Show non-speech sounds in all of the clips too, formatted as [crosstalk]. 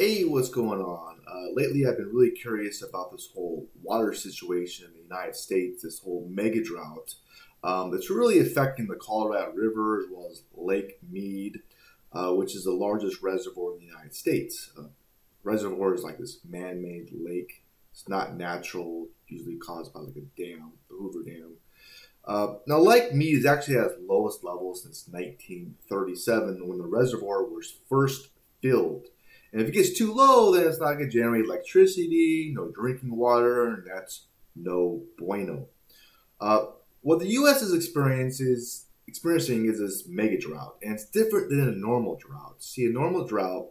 Hey, what's going on? Uh, lately, I've been really curious about this whole water situation in the United States, this whole mega drought um, that's really affecting the Colorado River as well as Lake Mead, uh, which is the largest reservoir in the United States. Uh, reservoir is like this man made lake, it's not natural, usually caused by like a dam, the Hoover Dam. Uh, now, Lake Mead is actually at its lowest level since 1937 when the reservoir was first filled. And if it gets too low, then it's not going to generate electricity, no drinking water, and that's no bueno. Uh, what the U.S. is experiencing experiencing is this mega drought, and it's different than a normal drought. See, a normal drought,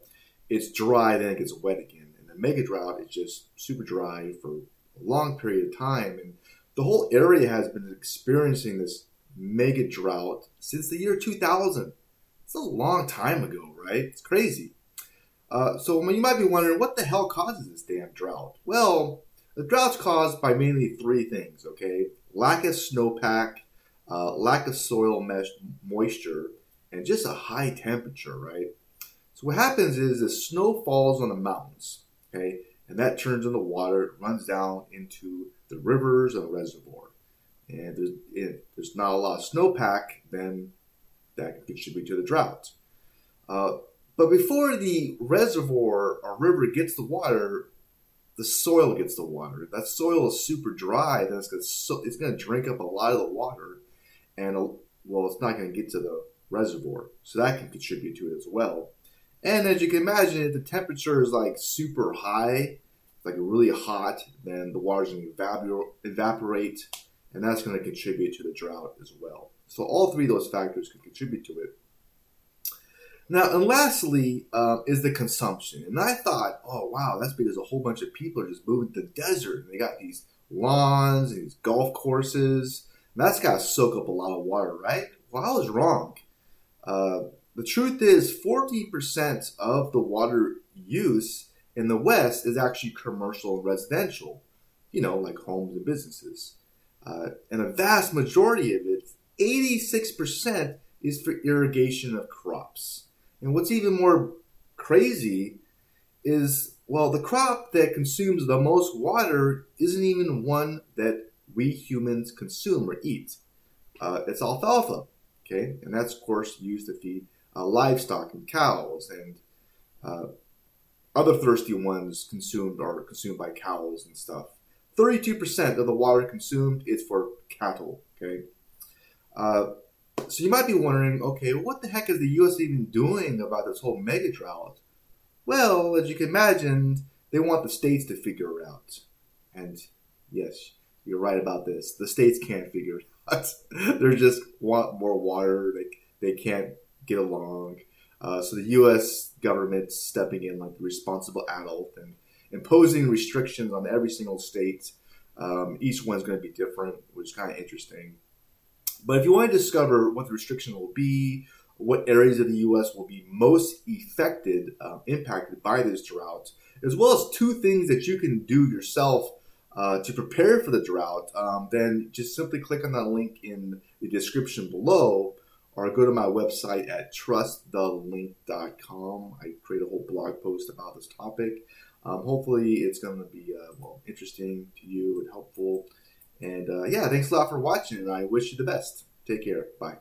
it's dry, then it gets wet again, and the mega drought is just super dry for a long period of time, and the whole area has been experiencing this mega drought since the year 2000. It's a long time ago, right? It's crazy. Uh, so you might be wondering, what the hell causes this damn drought? Well, the drought's caused by mainly three things, okay? Lack of snowpack, uh, lack of soil mesh moisture, and just a high temperature, right? So what happens is the snow falls on the mountains, okay? And that turns into water, it runs down into the rivers and the reservoir. And there's, if there's not a lot of snowpack, then that can contribute to the drought. Uh, but before the reservoir or river gets the water, the soil gets the water. That soil is super dry, then it's going to it's going to drink up a lot of the water, and uh, well, it's not going to get to the reservoir, so that can contribute to it as well. And as you can imagine, if the temperature is like super high, like really hot, then the water's going to evaporate, and that's going to contribute to the drought as well. So all three of those factors can contribute to it. Now, and lastly uh, is the consumption. And I thought, oh wow, that's because a whole bunch of people are just moving to the desert, and they got these lawns, and these golf courses. And that's got to soak up a lot of water, right? Well, I was wrong. Uh, the truth is, 40% of the water use in the West is actually commercial and residential, you know, like homes and businesses. Uh, and a vast majority of it, 86%, is for irrigation of crops. And what's even more crazy is well, the crop that consumes the most water isn't even one that we humans consume or eat. Uh, it's alfalfa, okay, and that's of course used to feed uh, livestock and cows, and uh, other thirsty ones consumed are consumed by cows and stuff. Thirty-two percent of the water consumed is for cattle. Okay, uh, so you might be wondering, okay, what the heck is the U.S. even doing about this whole mega drought? Well, as you can imagine, they want the states to figure it out. And yes, you're right about this. The states can't figure it [laughs] out. they just want more water. They, they can't get along. Uh, so the U.S. government's stepping in like the responsible adult and imposing restrictions on every single state. Um, each one's going to be different, which is kind of interesting. But if you want to discover what the restriction will be, what areas of the U.S. will be most affected, uh, impacted by this drought, as well as two things that you can do yourself uh, to prepare for the drought, um, then just simply click on that link in the description below or go to my website at trustthelink.com. I create a whole blog post about this topic. Um, hopefully, it's going to be uh, well interesting to you and helpful. And uh, yeah, thanks a lot for watching, and I wish you the best. Take care. Bye.